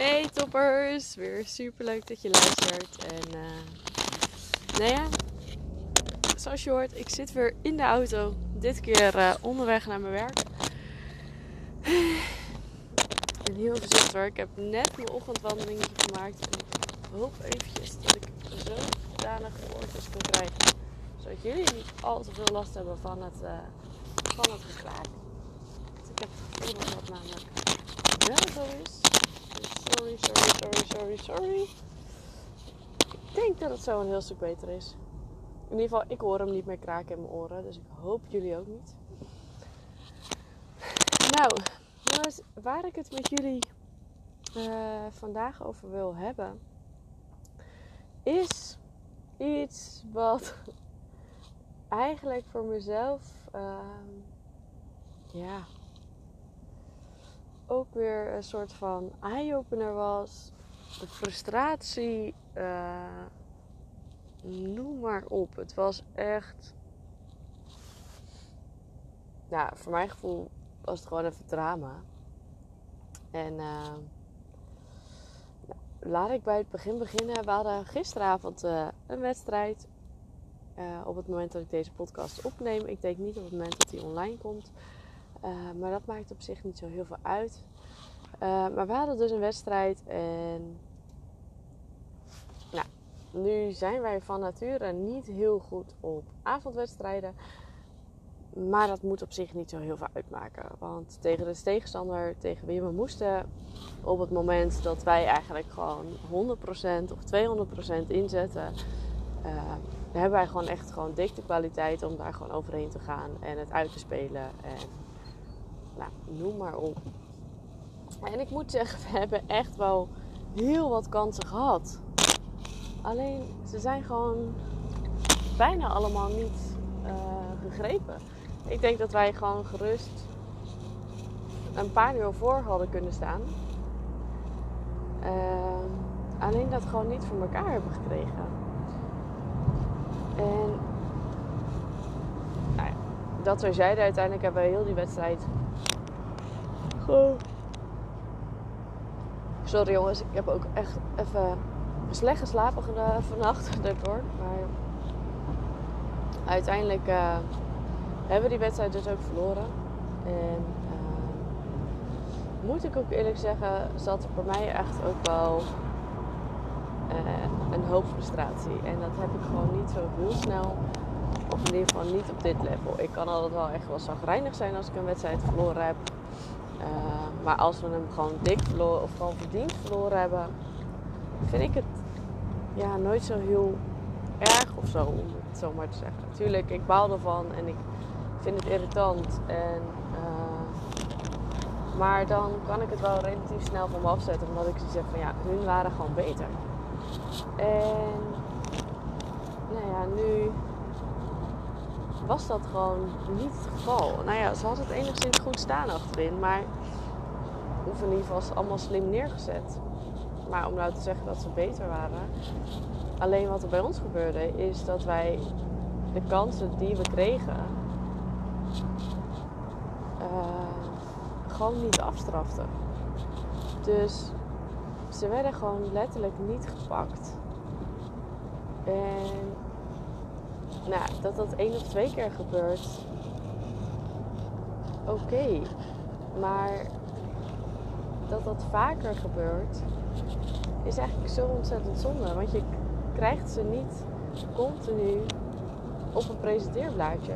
Hey toppers, weer super leuk dat je luistert. En uh, nou ja, zoals je hoort, ik zit weer in de auto. Dit keer uh, onderweg naar mijn werk. En heel voorzichtig hoor, ik heb net mijn ochtendwandeling gemaakt. En ik hoop eventjes dat ik zo danig oortjes kan krijgen. Zodat jullie niet al te veel last hebben van het, uh, van geklaag. Ik heb het gevoel dat dat namelijk wel zo is. Sorry, sorry, sorry, sorry, sorry. Ik denk dat het zo een heel stuk beter is. In ieder geval, ik hoor hem niet meer kraken in mijn oren. Dus ik hoop jullie ook niet. Nou, jongens, waar ik het met jullie uh, vandaag over wil hebben... is iets wat eigenlijk voor mezelf... Uh, ja, ook weer een soort van eye-opener was. De frustratie, uh, noem maar op. Het was echt. Nou, voor mijn gevoel was het gewoon even drama. En uh, nou, laat ik bij het begin beginnen. We hadden gisteravond uh, een wedstrijd. op het moment dat ik deze podcast opneem. Ik denk niet op het moment dat die online komt. Uh, maar dat maakt op zich niet zo heel veel uit. Uh, maar we hadden dus een wedstrijd en. Nou, nu zijn wij van nature niet heel goed op avondwedstrijden. Maar dat moet op zich niet zo heel veel uitmaken. Want tegen de tegenstander tegen wie we moesten, op het moment dat wij eigenlijk gewoon 100% of 200% inzetten, uh, hebben wij gewoon echt gewoon kwaliteit om daar gewoon overheen te gaan en het uit te spelen. En nou, noem maar op. En ik moet zeggen, we hebben echt wel heel wat kansen gehad. Alleen ze zijn gewoon bijna allemaal niet gegrepen. Ik denk dat wij gewoon gerust een paar uur voor hadden kunnen staan. Uh, alleen dat gewoon niet voor elkaar hebben gekregen. En nou ja, dat we zeiden, uiteindelijk hebben we heel die wedstrijd gewoon. Sorry jongens, ik heb ook echt even slecht geslapen vannacht daardoor. Maar uiteindelijk uh, hebben we die wedstrijd dus ook verloren. En uh, moet ik ook eerlijk zeggen, zat er voor mij echt ook wel uh, een hoop frustratie. En dat heb ik gewoon niet zo heel snel. Of in ieder geval niet op dit level. Ik kan altijd wel echt wel zagrijnig zijn als ik een wedstrijd verloren heb. Uh, maar als we hem gewoon dik verloren of gewoon verdiend verloren hebben, vind ik het ja, nooit zo heel erg of zo, om het zo maar te zeggen. Natuurlijk, ik baal ervan en ik vind het irritant. En, uh, maar dan kan ik het wel relatief snel van me afzetten, omdat ik zeg van ja, hun waren gewoon beter. En nou ja, nu was dat gewoon niet het geval. Nou ja, ze had het enigszins goed staan achterin, maar of in ieder geval allemaal slim neergezet. Maar om nou te zeggen dat ze beter waren. Alleen wat er bij ons gebeurde is dat wij de kansen die we kregen uh, gewoon niet afstraften. Dus ze werden gewoon letterlijk niet gepakt. En nou, dat dat één of twee keer gebeurt, oké. Maar dat dat vaker gebeurt, is eigenlijk zo ontzettend zonde. Want je krijgt ze niet continu op een presenteerblaadje.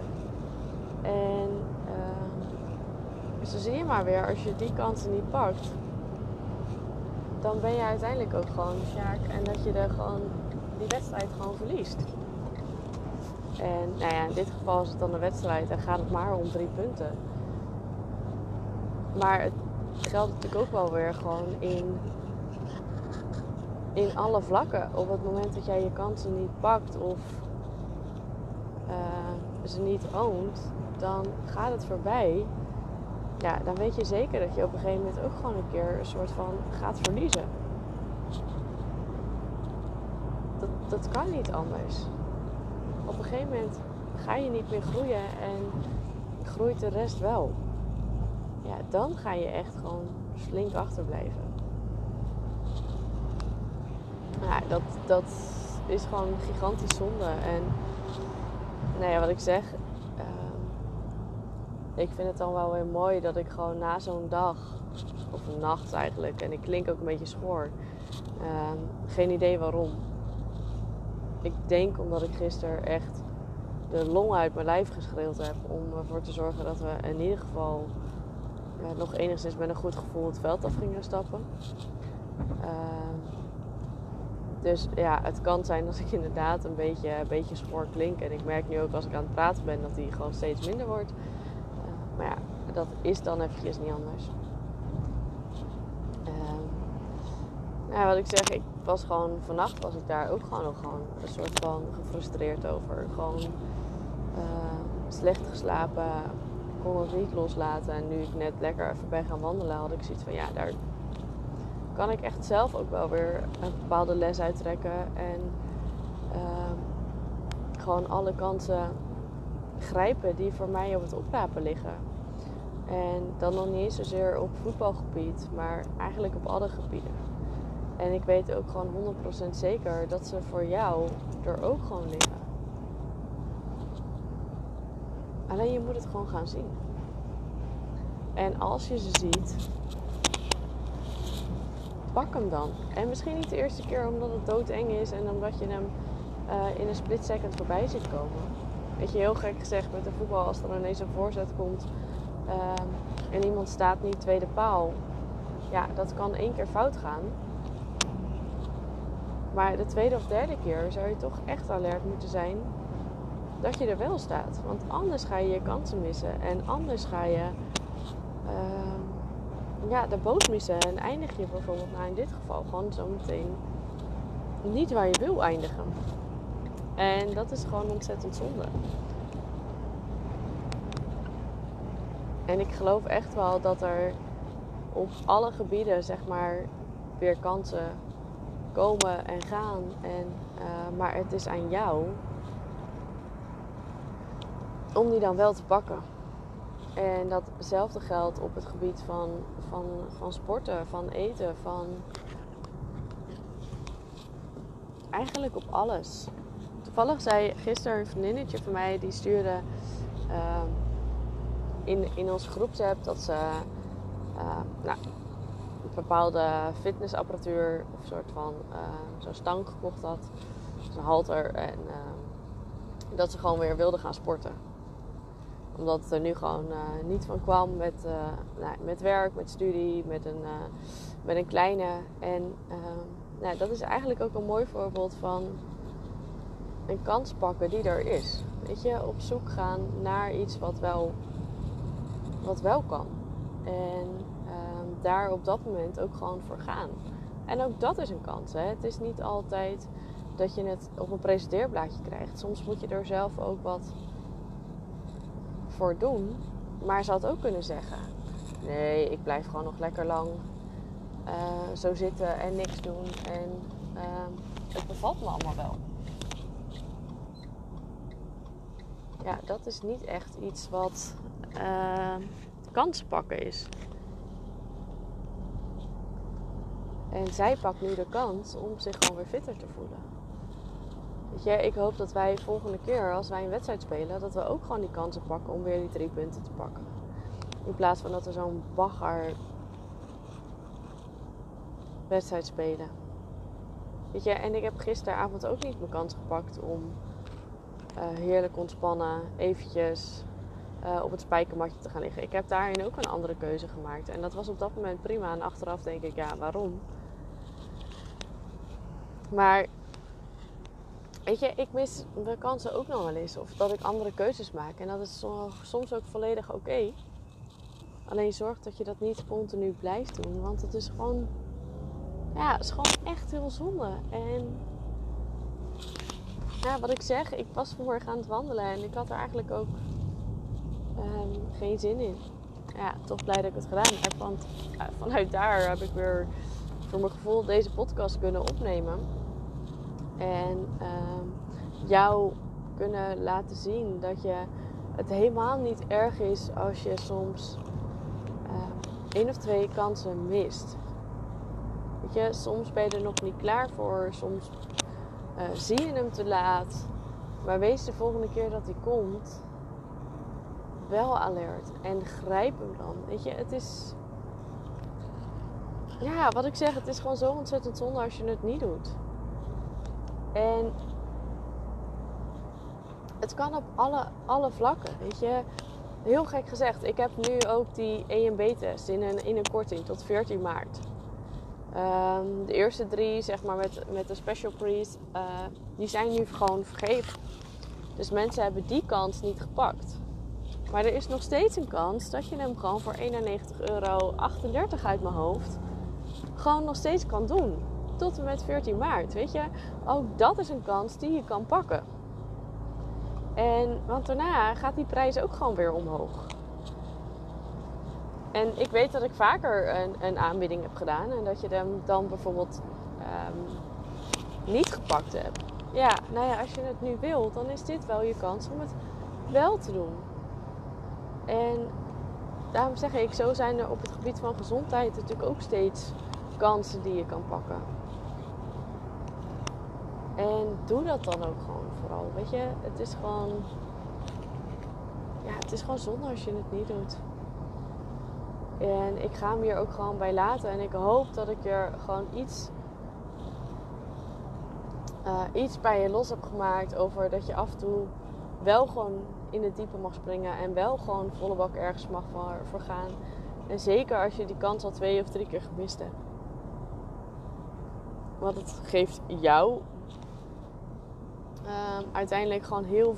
En uh, zo zie je maar weer, als je die kansen niet pakt, dan ben je uiteindelijk ook gewoon sjaak. En dat je er gewoon die wedstrijd gewoon verliest. En nou ja, in dit geval is het dan een wedstrijd en gaat het maar om drie punten. Maar het geldt natuurlijk ook wel weer gewoon in, in alle vlakken. Op het moment dat jij je kansen niet pakt of uh, ze niet oont, dan gaat het voorbij. Ja, dan weet je zeker dat je op een gegeven moment ook gewoon een keer een soort van gaat verliezen. Dat, dat kan niet anders. Op een gegeven moment ga je niet meer groeien en groeit de rest wel ja, dan ga je echt gewoon flink achterblijven. ja, dat, dat is gewoon gigantisch zonde. En nou ja, wat ik zeg, ehm, ik vind het dan wel weer mooi dat ik gewoon na zo'n dag, of een nacht eigenlijk, en ik klink ook een beetje schoor, ehm, geen idee waarom. Ik denk omdat ik gisteren echt de long uit mijn lijf geschreeuwd heb om ervoor te zorgen dat we in ieder geval nog enigszins met een goed gevoel het veld af gingen stappen. Ehm, dus ja, het kan zijn dat ik inderdaad een beetje, een beetje schoor klink. En ik merk nu ook als ik aan het praten ben dat die gewoon steeds minder wordt. Uh, maar ja, dat is dan eventjes niet anders. Uh, wat ik zeg, ik was gewoon vannacht was ik daar ook gewoon nog gewoon een soort van gefrustreerd over. Gewoon uh, slecht geslapen, kon het niet loslaten. En nu ik net lekker even ben gaan wandelen, had ik zoiets van ja, daar kan ik echt zelf ook wel weer een bepaalde les uittrekken. En uh, gewoon alle kansen grijpen die voor mij op het oprapen liggen. En dan nog niet eens zozeer op voetbalgebied, maar eigenlijk op alle gebieden. En ik weet ook gewoon 100% zeker dat ze voor jou er ook gewoon liggen. Alleen je moet het gewoon gaan zien. En als je ze ziet, pak hem dan. En misschien niet de eerste keer omdat het doodeng is en omdat je hem uh, in een split second voorbij ziet komen. Weet je, heel gek gezegd met de voetbal, als er ineens een voorzet komt uh, en iemand staat niet tweede paal. Ja, dat kan één keer fout gaan. Maar de tweede of derde keer zou je toch echt alert moeten zijn dat je er wel staat. Want anders ga je je kansen missen. En anders ga je uh, ja, de boot missen. En eindig je bijvoorbeeld, nou in dit geval, gewoon zo meteen niet waar je wil eindigen. En dat is gewoon ontzettend zonde. En ik geloof echt wel dat er op alle gebieden, zeg maar, weer kansen komen en gaan. En, uh, maar het is aan jou om die dan wel te pakken. En datzelfde geldt op het gebied van, van, van sporten, van eten, van eigenlijk op alles. Toevallig zei gisteren een vriendinnetje van mij, die stuurde uh, in, in onze groepsapp dat ze uh, nou, bepaalde fitnessapparatuur of een soort van uh, zo'n stang gekocht had. Zo'n halter. En ehm, dat ze gewoon weer wilde gaan sporten omdat het er nu gewoon uh, niet van kwam met, uh, nou, met werk, met studie, met een, uh, met een kleine. En ehm, nou, dat is eigenlijk ook een mooi voorbeeld van een kans pakken die er is. Weet je, op zoek gaan naar iets wat wel, wat wel kan. En ehm, daar op dat moment ook gewoon voor gaan. En ook dat is een kans. Hè? Het is niet altijd dat je het op een presenteerblaadje krijgt. Soms moet je er zelf ook wat voor doen. Maar ze had ook kunnen zeggen: nee, ik blijf gewoon nog lekker lang uh, zo zitten en niks doen. En uh, het bevalt me allemaal wel. Ja, dat is niet echt iets wat uh, kansen pakken is. En zij pakt nu de kans om zich gewoon weer fitter te voelen. Weet je, ik hoop dat wij volgende keer, als wij een wedstrijd spelen, dat we ook gewoon die kansen pakken om weer die drie punten te pakken. In plaats van dat we zo'n bagger wedstrijd spelen. Weet je, en ik heb gisteravond ook niet mijn kans gepakt om uh, heerlijk ontspannen, eventjes uh, op het spijkermatje te gaan liggen. Ik heb daarin ook een andere keuze gemaakt. En dat was op dat moment prima. En achteraf denk ik, ja, waarom? Maar weet je, ik mis de kansen ook nog wel eens. Of dat ik andere keuzes maak. En dat is soms ook volledig oké. Alleen zorg dat je dat niet continu blijft doen. Want het is gewoon... Ja, het is gewoon echt heel zonde. En... Ja, wat ik zeg, ik was vanmorgen aan het wandelen. En ik had er eigenlijk ook um, geen zin in. Ja, toch blij dat ik het gedaan heb. Want uh, vanuit daar heb ik weer voor mijn gevoel deze podcast kunnen opnemen. En uh, jou kunnen laten zien dat je het helemaal niet erg is als je soms uh, één of twee kansen mist. Weet je, soms ben je er nog niet klaar voor. Soms uh, zie je hem te laat. Maar wees de volgende keer dat hij komt wel alert. En grijp hem dan. Weet je, het is. Ja, wat ik zeg, het is gewoon zo ontzettend zonde als je het niet doet. En het kan op alle, alle vlakken. Weet je, heel gek gezegd. Ik heb nu ook die EMB-test in een, in een korting tot 14 maart. Ehm, de eerste drie, zeg maar met, met de special price, uh, die zijn nu gewoon vergeven. Dus mensen hebben die kans niet gepakt. Maar er is nog steeds een kans dat je hem gewoon voor 91,38 euro uit mijn hoofd gewoon nog steeds kan doen. Tot en met 14 maart, weet je. Ook dat is een kans die je kan pakken. En, want daarna gaat die prijs ook gewoon weer omhoog. En ik weet dat ik vaker een, een aanbieding heb gedaan en dat je hem dan bijvoorbeeld um, niet gepakt hebt. Ja, nou ja, als je het nu wilt, dan is dit wel je kans om het wel te doen. En daarom zeg ik, zo zijn er op het gebied van gezondheid natuurlijk ook steeds kansen die je kan pakken. En doe dat dan ook gewoon vooral. Weet je, het is gewoon. Ja, het is gewoon zonde als je het niet doet. En ik ga hem hier ook gewoon bij laten. En ik hoop dat ik er gewoon iets, uh, iets bij je los heb gemaakt over dat je af en toe wel gewoon in het diepe mag springen en wel gewoon volle bak ergens mag voor, gaan. En zeker als je die kans al twee of drie keer gemist hebt. Want het geeft jou uh, uiteindelijk gewoon heel,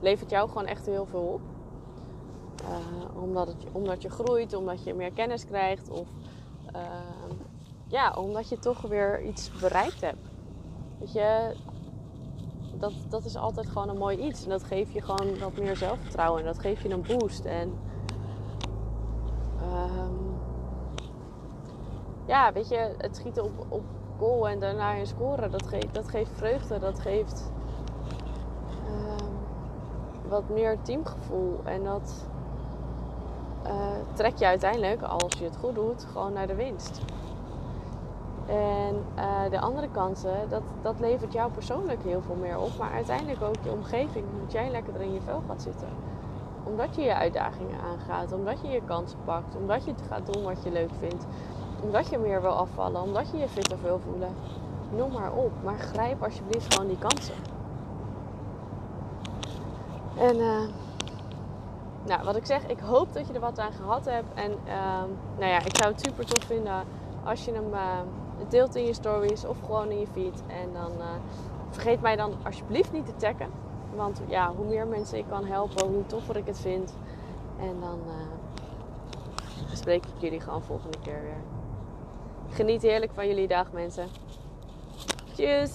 levert jou gewoon echt heel veel op. Uh, omdat, het, omdat je groeit, omdat je meer kennis krijgt of uh, ja, omdat je toch weer iets bereikt hebt. Weet je, dat, dat is altijd gewoon een mooi iets. En dat geeft je gewoon wat meer zelfvertrouwen. En dat geeft je een boost. En um, ja, weet je, het schieten op, op goal en daarna je scoren, dat geeft, dat geeft vreugde. Dat geeft um, wat meer teamgevoel. En dat uh, trek je uiteindelijk, als je het goed doet, gewoon naar de winst. En uh, de andere kansen, dat, dat levert jou persoonlijk heel veel meer op. Maar uiteindelijk ook je omgeving, omdat jij lekker in je vel gaat zitten. Omdat je je uitdagingen aangaat, omdat je je kansen pakt, omdat je gaat doen wat je leuk vindt. Omdat je meer wil afvallen, omdat je je fitter wil voelen. Noem maar op, maar grijp alsjeblieft gewoon die kansen. En uh, nou, wat ik zeg, ik hoop dat je er wat aan gehad hebt. En uh, nou ja, ik zou het super tof vinden als je hem uh, deelt in je stories of gewoon in je feed. En dan uh, vergeet mij dan alsjeblieft niet te taggen. Want ja, hoe meer mensen ik kan helpen, hoe toffer ik het vind. En dan spreek ik jullie gewoon volgende keer weer. Geniet heerlijk van jullie dag, mensen. Tjus!